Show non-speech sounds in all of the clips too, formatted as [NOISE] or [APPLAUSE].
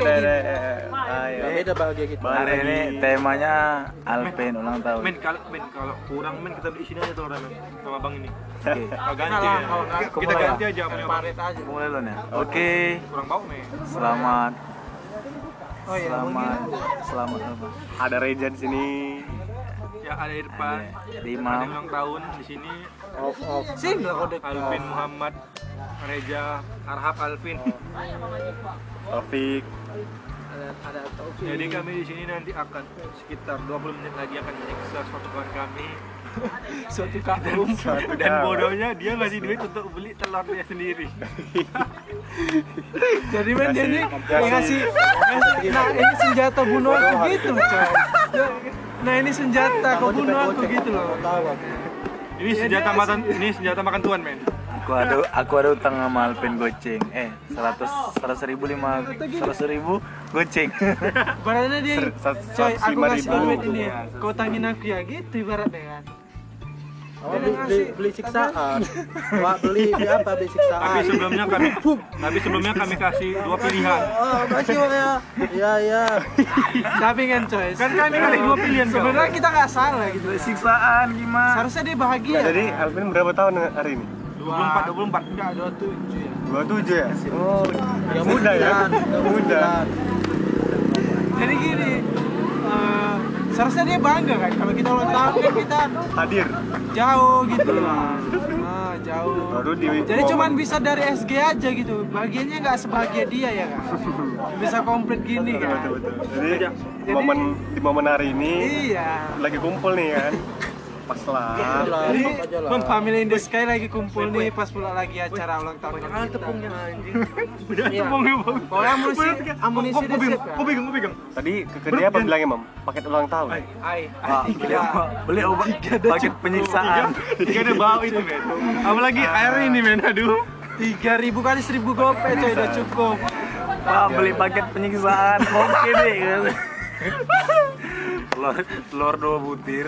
udah, gitu. udah. Ayo. beda bahagia gitu Balik Hari ini lagi. temanya Alvin ulang tahun. Men kalau men kalau kurang men kita di sini aja tuh orang men sama bang ini. Oke. Kalau ganti ya. Kita ganti ya? aja paret aja Mulai nih. Oke. Kurang bau men. Selamat. oh iya Selamat. Selamat apa? Ada Reja di sini. Ya ada Irfan. Ada yang ulang tahun di sini off off sini lah kode Alvin Muhammad Reja Arhab Alvin. Taufik. Ada ada Taufik. Jadi kami di sini nanti akan sekitar 20 menit lagi akan menyiksa suatu kawan kami. [LAUGHS] Suatu kaum dan bodohnya dia ngasih duit untuk beli telur dia sendiri. [LAUGHS] jadi men dia ini Kasih- ngasih nah ini senjata bunuh aku gitu coy. Nah ini senjata kau bunuh aku gitu loh. Ini senjata makan ini senjata makan tuan men. Aku ada aku ada utang sama Alvin goceng. Eh, 100 100 ribu lima 100 ribu goceng. [LAUGHS] Ibaratnya dia, coy, seratus aku lima kasih ribu. duit ini, kau tangin aku ya gitu ibaratnya kan. Oh, beli, beli, beli siksaan. [LAUGHS] Wah, beli beli apa? Beli siksaan. Tapi sebelumnya kami [LAUGHS] tapi sebelumnya kami kasih dua pilihan. Oh, kasih Bang, ya. Iya, iya. Tapi kan coy, Kan kami kasih dua pilihan sebenarnya kita nggak salah gitu. Siksaan gimana? Seharusnya dia bahagia. Jadi Alvin berapa tahun hari ini? 24 24. Enggak, 27 ya. 27 ya? Oh, Ya, muda ya? Muda. Jadi gini, eh, seharusnya dia bangga kan kalau kita ulang tahun kan kita Hadir. jauh gitu lah. Nah, jauh. Baru di Jadi cuman bisa dari SG aja gitu. Bagiannya nggak sebahagia dia ya kan. Bisa komplit gini Betul, kan. betul, betul. Jadi, momen di momen hari ini Iya. lagi kumpul nih kan. [LAUGHS] Pas lah. Jadi aja lah. Mem Family in the Sky lagi kumpul nih pas pula lagi acara ulang tahun Ah, kita. tepungnya anjing. [LAUGHS] Udah Iya. tepungnya bang. Pokoknya amunisi amunisi Kok dia pegang, siap kan. kok pegang, kok pegang. Tadi ke ke dia apa bilangnya, Mam? Paket ulang tahun. Ai, beli apa? Beli obat [LAUGHS] paket penyiksaan. Tiga ada bau itu men. Apalagi air ini men, aduh. tiga ribu kali seribu gopay coy udah cukup. Pak, beli paket penyiksaan. Oke deh. [LAUGHS] telur, telur dua butir.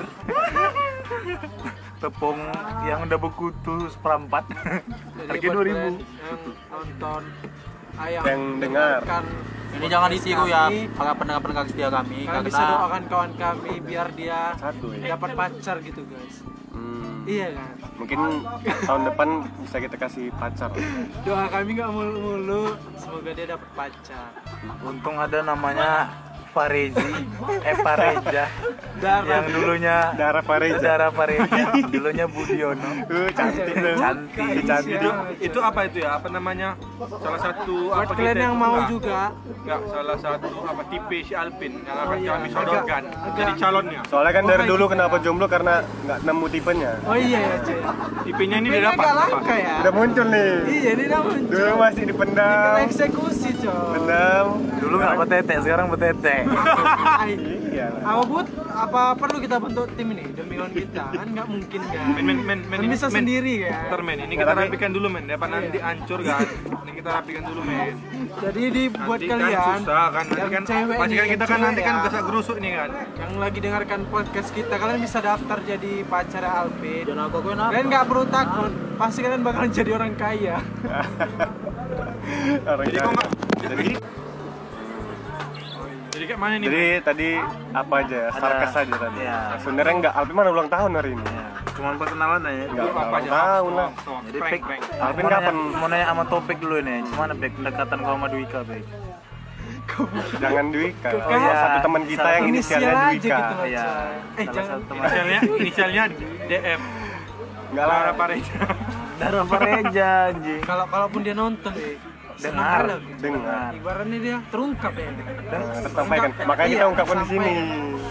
Tepung yang udah berkutu seperempat. [LAUGHS] Harga buat 2000. yang nonton ayam Yang dengar. Ini jangan ditiru ya, para pendengar-pendengar setia kami Kalian bisa karena doakan kawan kami biar dia Satu ya. dapat pacar gitu guys. Hmm. Iya kan. Mungkin tahun depan bisa kita kasih pacar. Doa kami nggak mulu-mulu, semoga dia dapat pacar. Untung ada namanya Farezi, eh Fareja, Darah. yang dulunya Darah Fareja. Darah Fareja, dulunya Budiono. Uh, cantik tuh. Cantik, Cantik. Itu itu apa itu ya? Apa namanya? Salah satu Buat apa kalian kita- yang mau enggak, juga, Enggak, salah satu apa tipe si Alvin yang akan iya. kami sodorkan jadi calonnya. Soalnya kan dari dulu kenapa jomblo karena nggak nemu tipenya. oh iya ya cuy. Tipenya ini Ini dia dapat. ya. Udah muncul nih. Iya ini udah muncul. Dulu masih dipendam. eksekusi coy. Pendam. Dulu nggak betete, sekarang betete. Ai, Iya. Apa but? Apa perlu kita bentuk tim ini demi kawan kita? Kan nggak mungkin kan. Men men men men. Kan bisa sendiri kan. Ntar men, ini Nggak, kita rapikan dulu men, dapat nanti hancur kan. Ini kita rapikan dulu men. Jadi di buat Nanti kalian kan susah kan, nanti yang kan cewek pasti kan kita kan nanti kan ya, gak gerusuk nih kan. yang lagi dengarkan podcast kita kalian bisa daftar jadi pacar Alvin. jangan aku akuin apa. Kalian nggak perlu takut, pasti kalian bakalan jadi orang kaya. [LAUGHS] Orang Jadi kaya. kok nggak? Jadi jadi kayak mana nih? Jadi tadi apa aja? ya? Sarkas aja tadi. Nah, Sebenarnya enggak. Alvin mana ulang tahun hari ini? Ya, cuman perkenalan aja. Enggak apa ulang aja? tahun lah. Jadi prank, prank. Alvin kapan? Mau nanya sama topik dulu nih, gimana Pek pendekatan kau sama Dwika Pek? Jangan Dwika. Oh, iya. Satu teman kita Salah yang Inisial inisialnya Dwika. gitu. Iya, Eh salah jangan. satu teman. Inisialnya inisialnya DM. Enggak lah. Pareja. Darah Fareja anjing. Kalau kalaupun dia nonton, eh, Dengar, lah. Dengar. Ibaratnya dia terungkap ya. Nah, tersampaikan. Makanya kita Iya, ungkapkan di sini.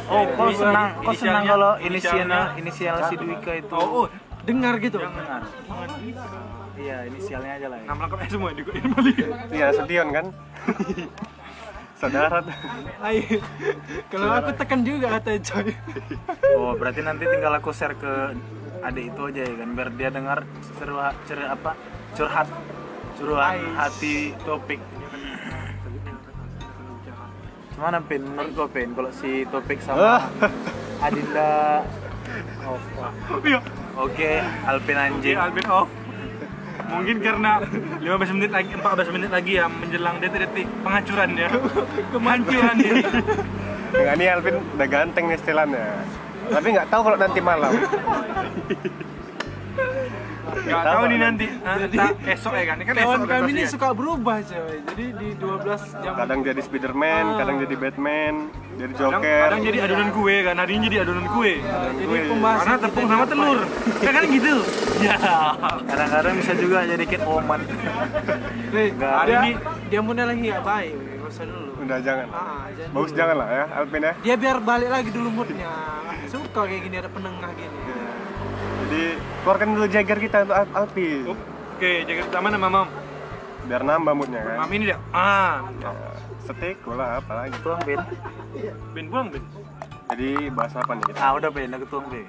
Oh, kau senang, kau senang kalau inisialnya- inisial si Dwika itu. Oh, oh, Dengar gitu. Dengar. Iya, inisialnya aja lah. Ya. nama lengkapnya semua di balik. Iya, Sution kan? Saudara. Ayo. Kalau aku tekan juga katanya coy. Oh, berarti nanti tinggal aku share ke adik itu aja ya kan biar dia dengar curhat cer apa curhat curhat hati topik Gimana Pin? Menurut gue Pin, kalau si Topik sama Adinda oh, oh. Iya. Oke, Alpin Oke, anjing Alvin off. Mungkin karena 15 menit lagi 14 menit lagi ya menjelang detik-detik penghancuran ya. Kehancuran ini. Dengan ini Alvin udah ganteng nih setelannya. Tapi nggak tahu kalau nanti malam. Gak tahu nih nanti entah esok ya kan. Ini kan esok Kawan kan kami ini ya. suka berubah coy. Jadi di 12 jam Kadang jadi Spiderman, Ah. kadang jadi Batman, jadi Kadang, Joker. kadang jadi adonan kue kan, hari ini jadi adonan kue. jadi pembahasan Karena tepung sama telur. ya? Ya kan gitu. Ya. Kadang-kadang bisa juga jadi kid oman. Nih, Hari ini dia mau lagi nggak baik, usah dulu. Udah jangan. Ah, jangan Bagus dulu. jangan lah ya Alvin ya. Dia biar balik lagi dulu moodnya. Suka kayak gini ada penengah gini. Jadi keluarkan dulu Jagger kita untuk Al- Alvin. Oke, jaga pertama nama mam. Biar nambah moodnya kan. Mam ini dia. Ah, Ya, Steak bola apa lagi. Tuang Ben. Ben pulang ben. Jadi bahas apa nih kita? Ah udah Ben, aku tuang Ben.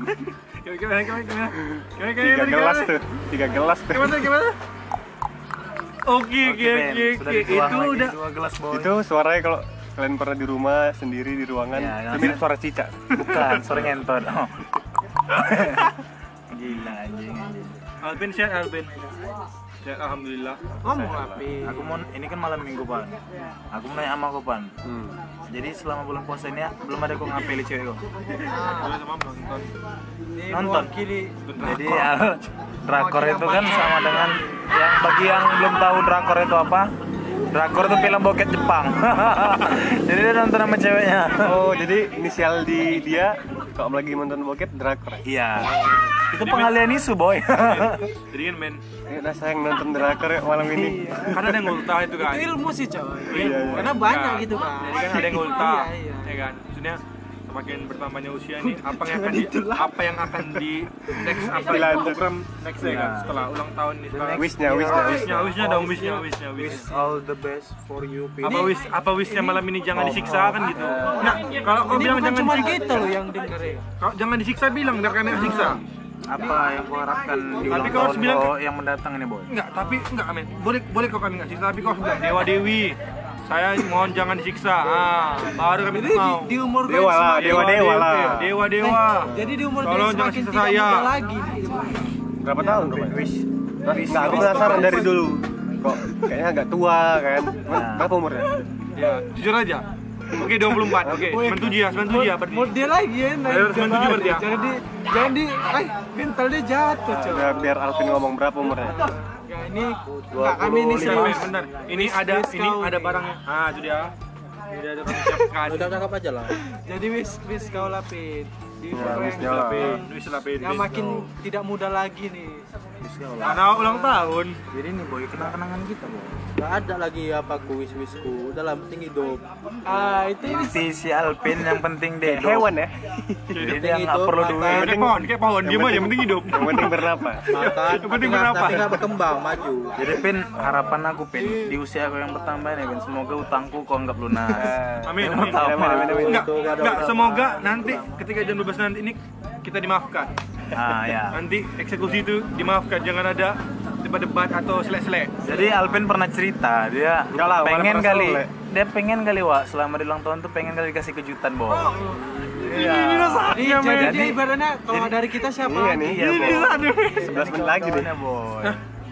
[LAUGHS] Gimana gimana gimana gimana? Gimana Tiga gelas tuh, tiga gelas tuh. Gimana gimana? Oke, oke, oke, oke. Itu lagi udah dua gelas boy. Itu suaranya kalau kalian pernah di rumah sendiri di ruangan, Ya, itu mirip suara cicak. Bukan, sore ngentot. Oh. [LAUGHS] Gila anjing. Alvin sehat Alvin. Sehat alhamdulillah. Ngomong lah, Pi. Aku mau ini kan malam minggu pan. Aku mau nanya sama kau pan. Hmm. Jadi selama bulan puasa ini belum ada kau ngapeli cewek kau. Boleh sama nonton. Nonton. mewakili Jadi ya, drakor itu kan sama dengan yang bagi yang belum tahu drakor itu apa? Drakor itu film bokep Jepang. [LAUGHS] Jadi dia nonton sama ceweknya. Oh, jadi inisial di dia kalau lagi nonton bokep drakor. Iya. Itu pengalian isu boy. Jadi kan men, Ayo dah sayang nonton drakor ya malam ini. kan ada yang ultah itu kan. itu ilmu sih coy. Iya, iya. Karena banyak Nah, gitu kan. Jadi kan ada yang ultah, Iya, iya. ya kan. Maksudnya semakin bertambahnya usia nih, apa yang akan di, apa yang akan di next apa ya, Dilanjut. program next ya kan Iya. setelah ulang tahun setelah Wishnya, wishnya, wishnya, wishnya dong, wishnya, wishnya, Wish all the best for you. Apa wish, apa wishnya malam ini jangan disiksa kan gitu. Nah, kalau kau Ini bilang jangan cuma disiksa, kita loh yang dengerin. kalau jangan disiksa bilang biar kalian disiksa. Apa yang kau harapkan di Tapi ulang kau harus tahun bilang- kau yang mendatang ini boy? Enggak, tapi enggak amin. Boleh boleh kau kami enggak siksa, tapi kau harus bilang dewa dewi. Saya mohon jangan disiksa. Ah, baru kami Jadi di, mau. di umur gue Dewa lah, dewa dewa lah. Dewa dewa. Jadi di umur Tolong jangan siksa saya. lagi. Berapa tahun. Hah? Nggak, aku penasaran dari dulu. Kok kayaknya agak tua kan? Nah. Berapa umurnya? Ya, jujur aja. Oke, 24. Oke, 97 ya, 97 ya berarti. Mau dia lagi ya naik Ayo, ke 97 bawah. berarti ya. Jangan di jangan di ay mental dia jatuh coy. Udah biar Alvin ngomong berapa umurnya. Ini enggak kami ini serius. yang benar? Ini ada ini ada barang. Ah, itu dia. Ini dia ada kami siapkan. Udah cakap aja lah. Jadi wis wis kau lapin Ya, yang, yang makin tidak muda lagi nih. Karena ulang tahun. Jadi nih boy kenang-kenangan kita boy. Gak ada lagi apa ku wis wisku. Udah lah penting hidup. Ah itu ini Si Alpin yang penting deh. Hewan ya. Jadi dia nggak perlu duit. Kayak penting- pohon, kayak pohon, yang diam aja, penting- hidup. Yang penting bernapas. Makan. Yang penting nggak- berapa? Tapi nggak berkembang maju. Jadi Pin, harapan aku Pin di usia aku yang bertambah nih Pin, semoga utangku kau anggap lunas. Amin, Yang amin. Amin, amin, amin. Enggak, nggak semoga nanti ketika jam 12 nanti ini kita dimaafkan. Ah ya. Nanti eksekusi itu dimaafkan, jangan ada debat-debat atau selek-selek. Jadi Alvin pernah cerita dia Enggak lah, pengen kali pernah dia pengen kali Wak selama di ulang tahun tuh pengen kali dikasih kejutan boy. Iya. jadi, jadi dia ibaratnya kalau dari kita siapa Iya lagi? nih. Iya boy. 11 menit lagi boy.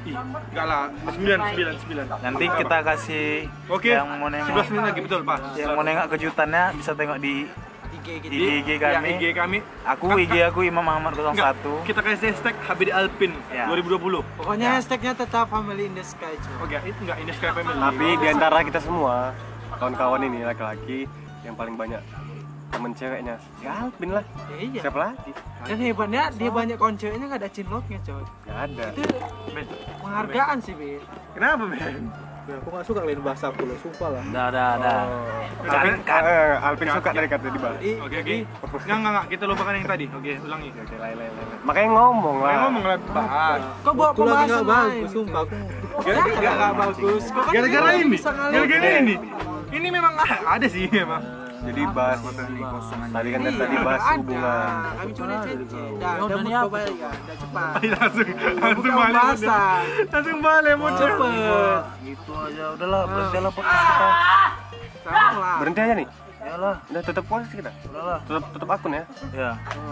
Ih, enggak lah, 9, 9, 9. Nanti kita kasih Oke, yang mau nengok 11 menit lagi, betul Pak. yang mau nengok kejutannya bisa tengok di IG gitu. IG IG Ya, kami. IG kami. Aku IG aku Imam Muhammad 01. Enggak, kita kasih hashtag HBD Alpin Ya. 2020. Pokoknya hashtagnya tetap family in the sky coy. Oke, itu enggak ini Sky Family. Tapi di antara kita semua, kawan-kawan ini laki-laki yang paling banyak temen ceweknya si Alvin lah. Ya, iya. Siapa lagi? Dan hebatnya dia banyak konceweknya nggak ada cinloknya coy. Gak ada. Itu Ben, penghargaan sih Bin. Kenapa, Ben? Ya, aku nggak suka lain bahasa aku loh, sumpah lah. Dah dah dah. Alvin, Kan Eh, Alvin suka dari kata dibahas. I- Oke, oke. Enggak, enggak, enggak. Kita lupakan yang tadi. Oke, ulangi. Oke, lain, lain, lain. Makanya ngomong lah. Kayak ngomong lah, bahas. Kok bawa Aku lagi pembahasan nggak lain? bagus, sumpah aku. Nggak nggak bagus. Kok kan Gara-gara ini. Gara-gara ini. Ini memang [LAUGHS] ada sih memang. Jadi bahas tadi kan dari tadi bahas hubungan. Kami cuma cece. Dah, udah mau coba ya. Udah cepat. [LAUGHS] langsung langsung Buka balik langsung balik mau Cepet. gitu aja udahlah berhenti lah podcast kita. Sama lah. Berhenti aja nih. Yalah, Udah tutup podcast kita. udahlah. Tutup tutup akun ya. Ya.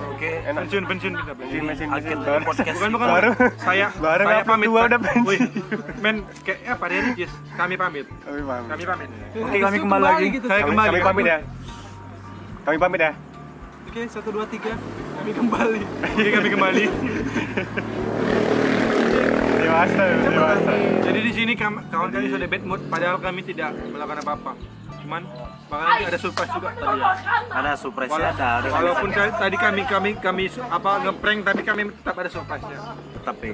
Oke. Enak. pensiun pensiun kita pensiun mesin Akhir dari podcast. bukan bukan [LAUGHS] Baru. saya Baru saya pamit dua udah pensiun. Wih, men kayak apa dia Ricis kami pamit Kami pamit. kami pamit Oke, kami kembali lagi. gitu. Saya Kami, kembali. kami pamit ya. Kami pamit ya. Oke, satu dua tiga. Kami kembali. Oke, kami kembali Dewasa, dewasa. jadi di sini kawan kami sudah bad mood padahal kami tidak melakukan apa-apa cuman bakal nanti ada surprise juga tadi ya. Ada surprise Wala- ada, walaupun tadi kami kami kami apa ngeprank tapi kami tetap ada surprise nya tapi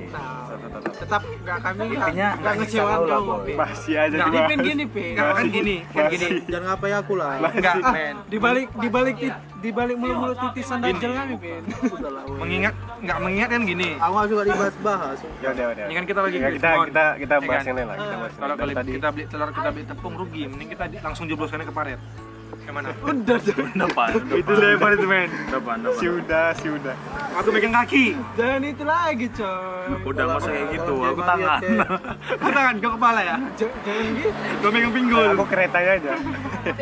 Tetap nggak kami nggak ngecewakan kamu, lah. Masih aja Ini dibahas. pin gini, Pi. Enggak kan gini kan gini Jangan ngapain aku lah. enggak Ah, men di balik di balik di balik mulut-mulut titisan dajjal kami, Pin. mengingat nggak mengingat kan gini Aku nggak suka dibahas-bahas. Ya udah udah. ini kan kita lagi Ya, kita kita kita Ya bahas kan? yang lain lah. Kita bahas. kalau yang lain. tadi kita beli telur kita beli tepung rugi mending kita langsung jebloskannya ke paret gimana Udah, jangan, depan. itu lebar itu men Depan, si udah si udah. aku megang kaki jangan itu lagi, coy. Udah nggak usah kayak gitu, aku tangan. kau tangan kau kepala ya Jangan gitu. kau megang pinggul Aku keretanya aja. Eh,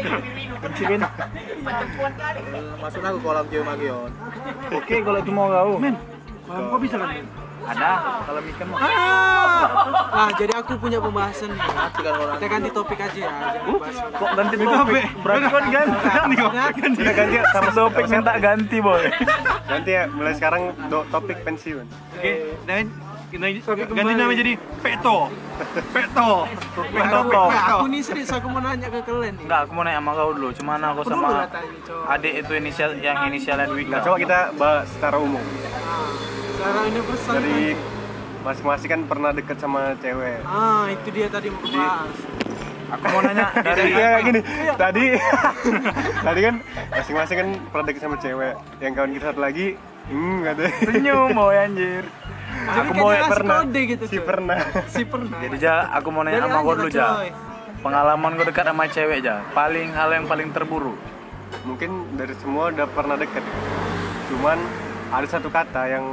Masuk aku kolam Geo Magion. Oke, kalau itu mau kau. men kau kok bisa kan Ada, kalau mikan mau. Nah, jadi aku punya pembahasan nih. Kan. Kita ganti topik aja ya. Bahas Kok ganti topik? Berarti kan ganti. ganti kok Udah ganti ya, sama Topik minta ganti, boy. Ganti ya, mulai sekarang do, topik pensiun. oke dan kita ganti nama jadi Peto Peto Peto Peto. Aku nih serius, aku mau nanya ke kalian nih. Enggak, aku mau nanya sama kau dulu. Cuman aku sama adik itu inisial yang inisialnya Dwika. Nah, coba kita bahas secara umum. Sekarang ini pesan Dari masing-masing kan pernah deket sama cewek. Ah, itu dia tadi mau bahas. Aku mau nanya [LAUGHS] Dari kayak gini, tadi [LAUGHS] tadi kan masing-masing kan pernah deket sama cewek. Yang kawan kita satu lagi, hmm katanya. senyum, boy anjir. Jadi Aku kayak mau ngasih pernah. kode gitu, Si pernah. Si pernah. Jadi Ja, aku mau nanya Dari sama aja dulu Ja. Pengalaman gue dekat sama cewek Ja. Paling hal yang paling terburuk. Mungkin dari semua udah pernah deket. Cuman ada satu kata yang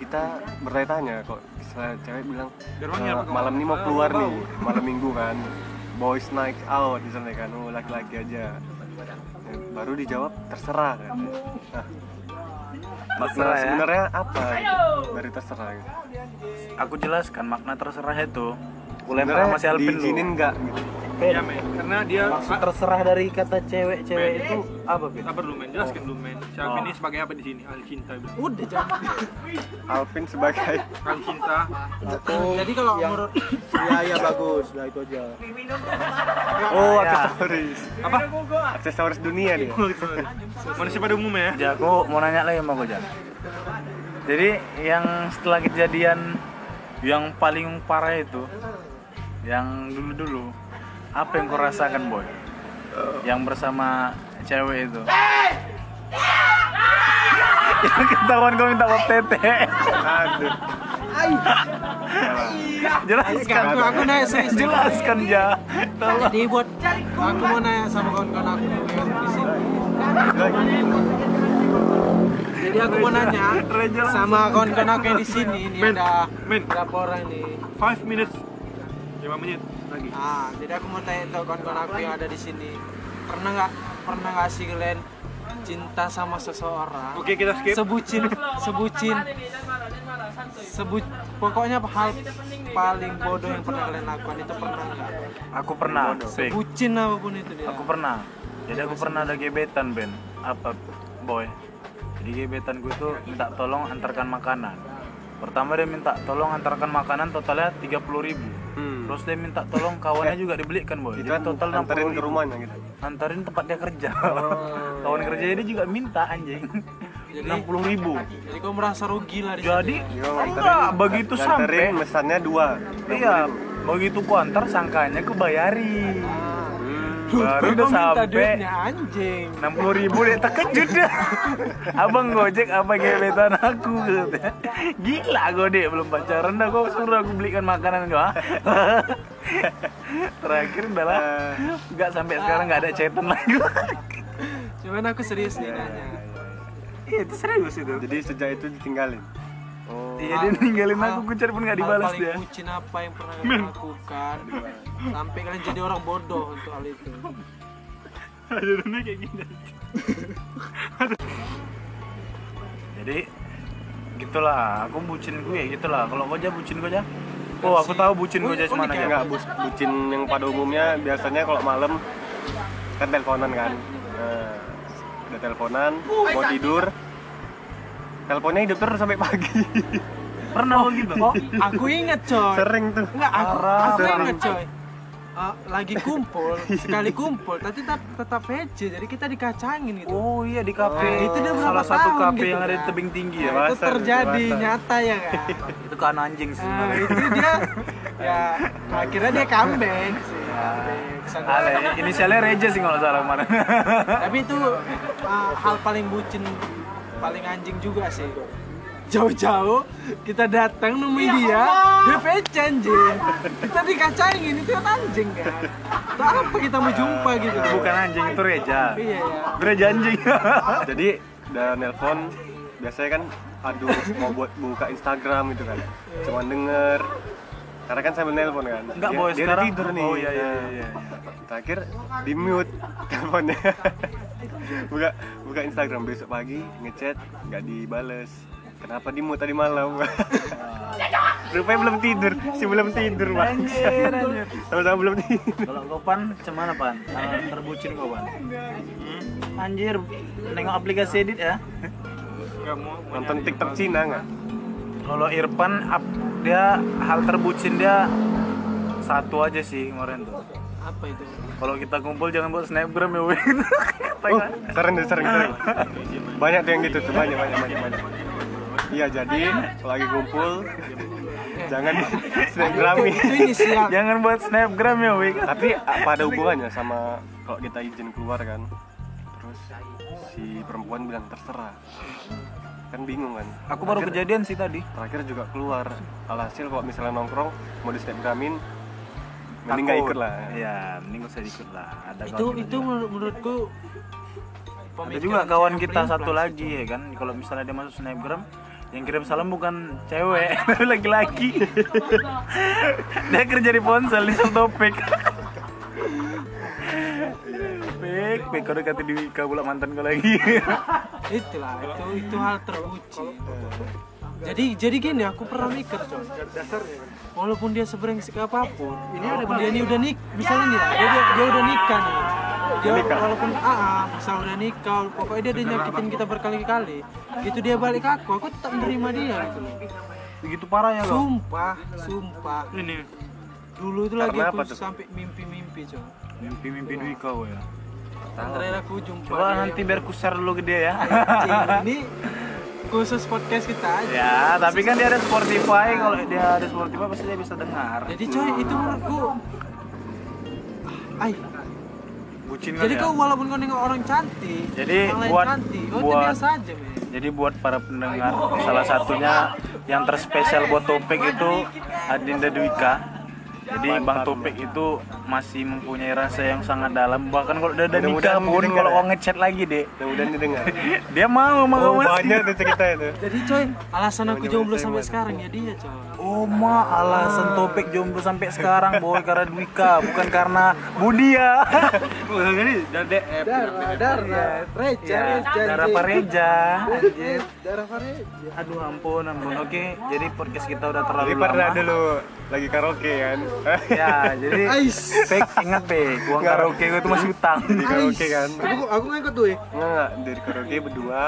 kita bertanya-tanya kok misalnya cewek bilang "Eh, malam ini mau keluar nih malam minggu kan. Boys night out misalnya kan. Oh laki-laki aja. Ya, baru dijawab terserah kan. Nah makna Terserah ya. sebenarnya apa? Dari terserah gitu. Aku jelaskan makna terserah itu. Sebenarnya sama si Alvin dulu. diizinin nggak gitu ya men karena dia Maksud terserah dari kata cewek-cewek itu apa, Pin? sabar dulu men jelaskan dulu men si Alvin ini sebagai apa di sini ahli cinta bilang. Udah jangan. [LAUGHS] Alvin sebagai ahli cinta Aku Jadi kalau yang menurut iya iya bagus, nah itu aja. oh Ya. aksesoris apa aksesoris dunia dia manusia pada umumnya ya Ja, aku mau nanya lagi sama kau, Ja. Jadi yang setelah kejadian yang paling parah itu, yang dulu-dulu, apa yang kau rasakan, boy? Yang bersama cewek itu. Yang ketahuan kau minta pop tete. aduh Jelaskan. aku aku nanya serius. Jelaskan. Tolong. Jadi buat aku mau nanya sama kawan-kawan aku di sini. Jadi aku mau nanya sama kawan-kawan aku yang di sini. Ini ada berapa orang nih? 5 minutes 5 menit lagi Ah, jadi aku mau tanya tuh kawan-kawan aku yang ada di sini. Pernah nggak pernah nggak sih kalian cinta sama seseorang? oke kita skip Sebucin, sebucin, sebut pokoknya hal paling bodoh yang pernah kalian lakukan itu pernah nggak? Aku pernah, Pik. Bucin apa pun itu dia. Aku pernah. Jadi aku pernah ada gebetan, Ben. Apa, boy? Jadi gebetan gue tuh minta tolong antarkan makanan. Pertama dia minta tolong antarkan makanan totalnya 30.000 ribu. hmm. Terus dia minta tolong kawannya juga dibelikan, boy. itu Jadi kan total anterin 60.000 ke rumahnya gitu Antarin tempat dia kerja. [LAUGHS] Kawan kerja dia juga minta anjing. [LAUGHS] Jadi- 60.000 ribu. Jadi kau merasa rugi lah di Jadi ya? Yo, enggak begitu sampai. mesannya dua Iya, begitu ku antar sangkanya ku bayari. hmm. Baru udah sampai anjing. 60 ribu dia terkejut dah. [LAUGHS] Abang gojek apa gebetan aku katanya. gila gue deh belum pacaran dah. Kok suruh aku belikan makanan gua. [LAUGHS] Terakhir udah lah. Nggak sampai sekarang nggak ada chatan lagi. [LAUGHS] Cuman aku serius nih nanya. iya itu serius itu. Jadi sejak itu ditinggalin oh iya dia ninggalin aku ku cari pun nggak Hal dibalas paling dia bucin apa yang pernah [LAUGHS] kalian lakukan sampai kalian jadi orang bodoh untuk hal itu? [LAUGHS] Adonannya kayak gini. [LAUGHS] Jadi gitulah, aku bucin gue ya gitulah. Kalau gue aja bucin gue aja. Oh, aku tahu bucin gue aja semana ya. Enggak, bus, bucin yang pada umumnya biasanya kalau malam kan teleponan kan. Nah, udah teleponan, mau tidur. Teleponnya hidup terus sampai pagi. [LAUGHS] Pernah lo gitu? Oh, aku inget coy. Sering tuh. Enggak, aku, Parah, aku parah. inget coy. Eh, lagi kumpul, sekali kumpul, tapi tetap tetap jadi kita dikacangin gitu. Oh iya di kafe. Nah, itu dia berapa salah satu tahun kafe gitu yang ada di kan. tebing tinggi ya. Nah, Mas. itu terjadi pasar. nyata ya kan. itu kan anjing sih. Nah, sebenarnya. itu dia [LAUGHS] ya akhirnya dia comeback sih. comeback. Sang- Ale, inisialnya Reja sih kalau nggak salah kemarin. Tapi itu uh, hal paling bucin, paling anjing juga sih. Jauh-jauh kita datang nemuin dia, dia VC anjing. Kita dikacangin itu kan anjing kan. Tuh apa kita mau jumpa gitu? Bukan anjing itu Reja. Iya ya. Reja anjing. [LAUGHS] Jadi udah nelpon biasanya kan aduh mau buat buka Instagram gitu kan. Cuma denger karena kan sambil nelpon kan. Enggak, Dia- boy, dia sekarang- tidur nih. Oh, iya, iya, Nah, iya, Terakhir di mute [LAUGHS] teleponnya. Buka buka Instagram besok pagi ngechat nggak dibales. Kenapa di mute tadi malam? [LAUGHS] Rupanya belum tidur, si belum tidur bang. Sama-sama belum tidur. Kalau kau pan, cuman pan? Hal terbucin kau pan? Hmm? Anjir, nengok aplikasi edit ya. Nonton TikTok Cina nggak? Kalau Irfan, dia hal terbucin dia satu aja sih kemarin tuh. Apa itu? Kalau kita kumpul jangan buat snapgram ya, weh. [LAUGHS] Oh, sering tuh, sering, sering. Banyak tuh yang gitu tuh, banyak, banyak, banyak, banyak. Iya, jadi kalau lagi kumpul, jangan [LAUGHS] inisial. jangan buat snapgram ya, weh. Tapi apa ada hubungannya sama kalau kita izin keluar kan? Terus si perempuan bilang terserah. Kan bingung kan? Aku baru Terakhir- kejadian sih tadi. Terakhir juga keluar. Alhasil kalau misalnya nongkrong mau di snapgramin, mending nggak ikut lah. Iya, mending gak usah ikut lah. Ada Itu itu menurutku Ada juga kawan kita satu lagi ya kan, kalau misalnya dia masuk snapgram, yang kirim salam bukan cewek, [LAUGHS] tapi laki-laki. [LAUGHS] dia kerja di ponsel di topik. Pek, pek, kau dekat di Wika pula mantan kau lagi. itulah itu itu hal terbuci jadi jadi gini aku pernah mikir coy walaupun dia sebrengsek apa pun ini walaupun dia ini udah nik misalnya nih dia, dia, dia udah nikah nih. Dia walaupun ah, ah misal udah nikah pokoknya dia udah nyakitin kita berkali-kali gitu dia balik ke aku aku tetap menerima dia gitu loh. Begitu parahnya kau. sumpah sumpah. Ini. Dulu itu lagi aku sampai mimpi-mimpi coy Mimpi-mimpi Wika kau ya. terakhir aku jumpa Coba dia nanti biar ku share dulu ke dia ya. Ini khusus podcast kita aja ya, tapi kan dia ada Spotify, kalau dia ada Spotify pasti dia bisa dengar. Jadi coy itu menurutku Ay, Bucin jadi ya. kau walaupun kau nengok orang cantik, Jadi orang lain buat- cantik, kau tuh buat- biasa aja men. Jadi buat para pendengar, salah satunya yang terspesial buat Topik itu Adinda Dwika. Jadi Bang Topik itu masih mempunyai rasa yang sangat dalam. Bahkan kalau udah ada nikah pun, didengar kalau ya. mau ngechat lagi deh, Mudah-mudahan didengar. [LAUGHS] dia mau mau Oh, masih. banyak tuh cerita itu. Jadi coy, alasan aku jomblo sampai sekarang ya dia coy. Oh ma, alasan Topik jomblo sampai sekarang boy karena Dwika, bukan karena Budia. jadi dari eh, Darah, darah, Reja, ya, Reja, darah Pareja. Anjir, darah Reja. Aduh ampun ampun. Oke, jadi podcast kita udah terlalu lama. dulu lagi karaoke kan. [LAUGHS] Ya, jadi Ais. Pek, ingat Pek, uang karaoke gue tuh masih utang Di karaoke kan. Aku aku ngikut tuh ya. Enggak, dari karaoke berdua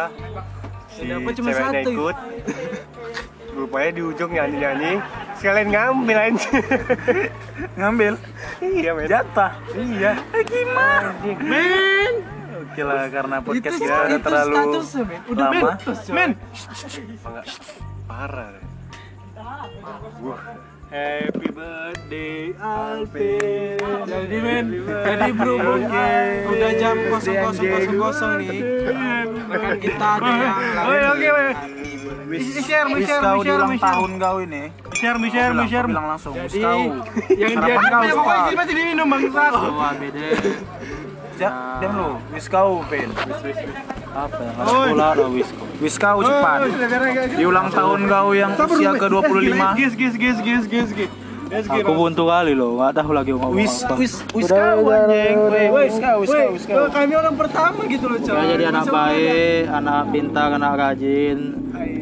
si cuma ceweknya satu. ikut. [LAUGHS] Rupanya di ujung nyanyi-nyanyi sekalian ngambil anjir. Ngambil iya, men. jatah Iya. Eh, gimana? Men Oke lah, karena podcast Itu kita udah terlalu statusnya men. Udah lama men. Parah. Wah. happy birthday Alvin Jadi men, jadi berhubung udah jam 00.00 nih, rekan kita ada yang Oke, oke, Wish, share, wish share, kau di share, ulang share. tahun kau ini. Share Kau share bilang, share. bilang langsung, wish Jadi, kau. yang dia kau, ya pokoknya sini pasti diminum bangsat Wah beda. Ja, diam lu, wish kau, Pen Apa? Yang harus pula ada wish kau Wish kau cepat Di ulang tahun kau yang usia ke-25 Gis, gis, gis, gis, gis, gis. Aku buntu kali loh, nggak tahu lagi mau ngomong Wis apa. wis wis kau anjing. Wis kau wis kau wis kau. kami orang pertama gitu loh Udah jadi anak baik, anak pintar, anak rajin,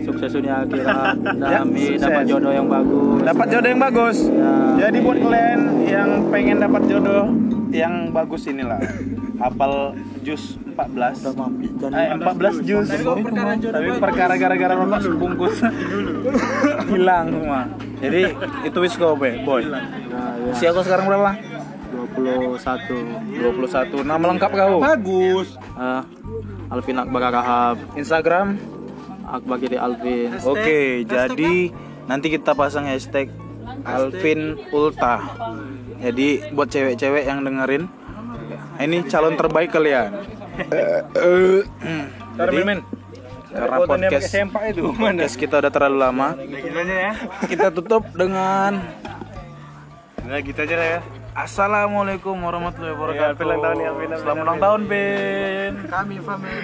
sukses dunia akhirat, [LAUGHS] amin, sukses. dapat jodoh yang bagus. Dapat jodoh yang bagus. Ya. Jadi buat kalian yang pengen dapat jodoh yang bagus inilah. [LAUGHS] Hafal jus 14. Dan Eh, 14 jus. Tapi perkara gara-gara rokok sebungkus [LAUGHS] hilang semua. Jadi itu wis kau boy. boy. nah, ya, Usia kau sekarang berapa? 21 21. Nama lengkap kau? bagus Ah, Alvin Akbar Rahab, Instagram. Akbar Giri Alvin. Oke, jadi nanti kita pasang hashtag Alvin Ulta. Jadi buat cewek-cewek yang dengerin, ini calon terbaik kalian. Jadi, karena podcast, itu? podcast kita udah terlalu lama, kita tutup dengan Nah gitu aja lah ya. Assalamualaikum warahmatullahi Ya, wabarakatuh. Alvin ulang tahun ya, Alvin, Selamat ulang tahun, Pin. kami family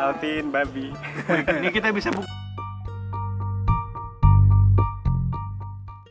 Alvin, babi. [LAUGHS] Ini kita bisa buka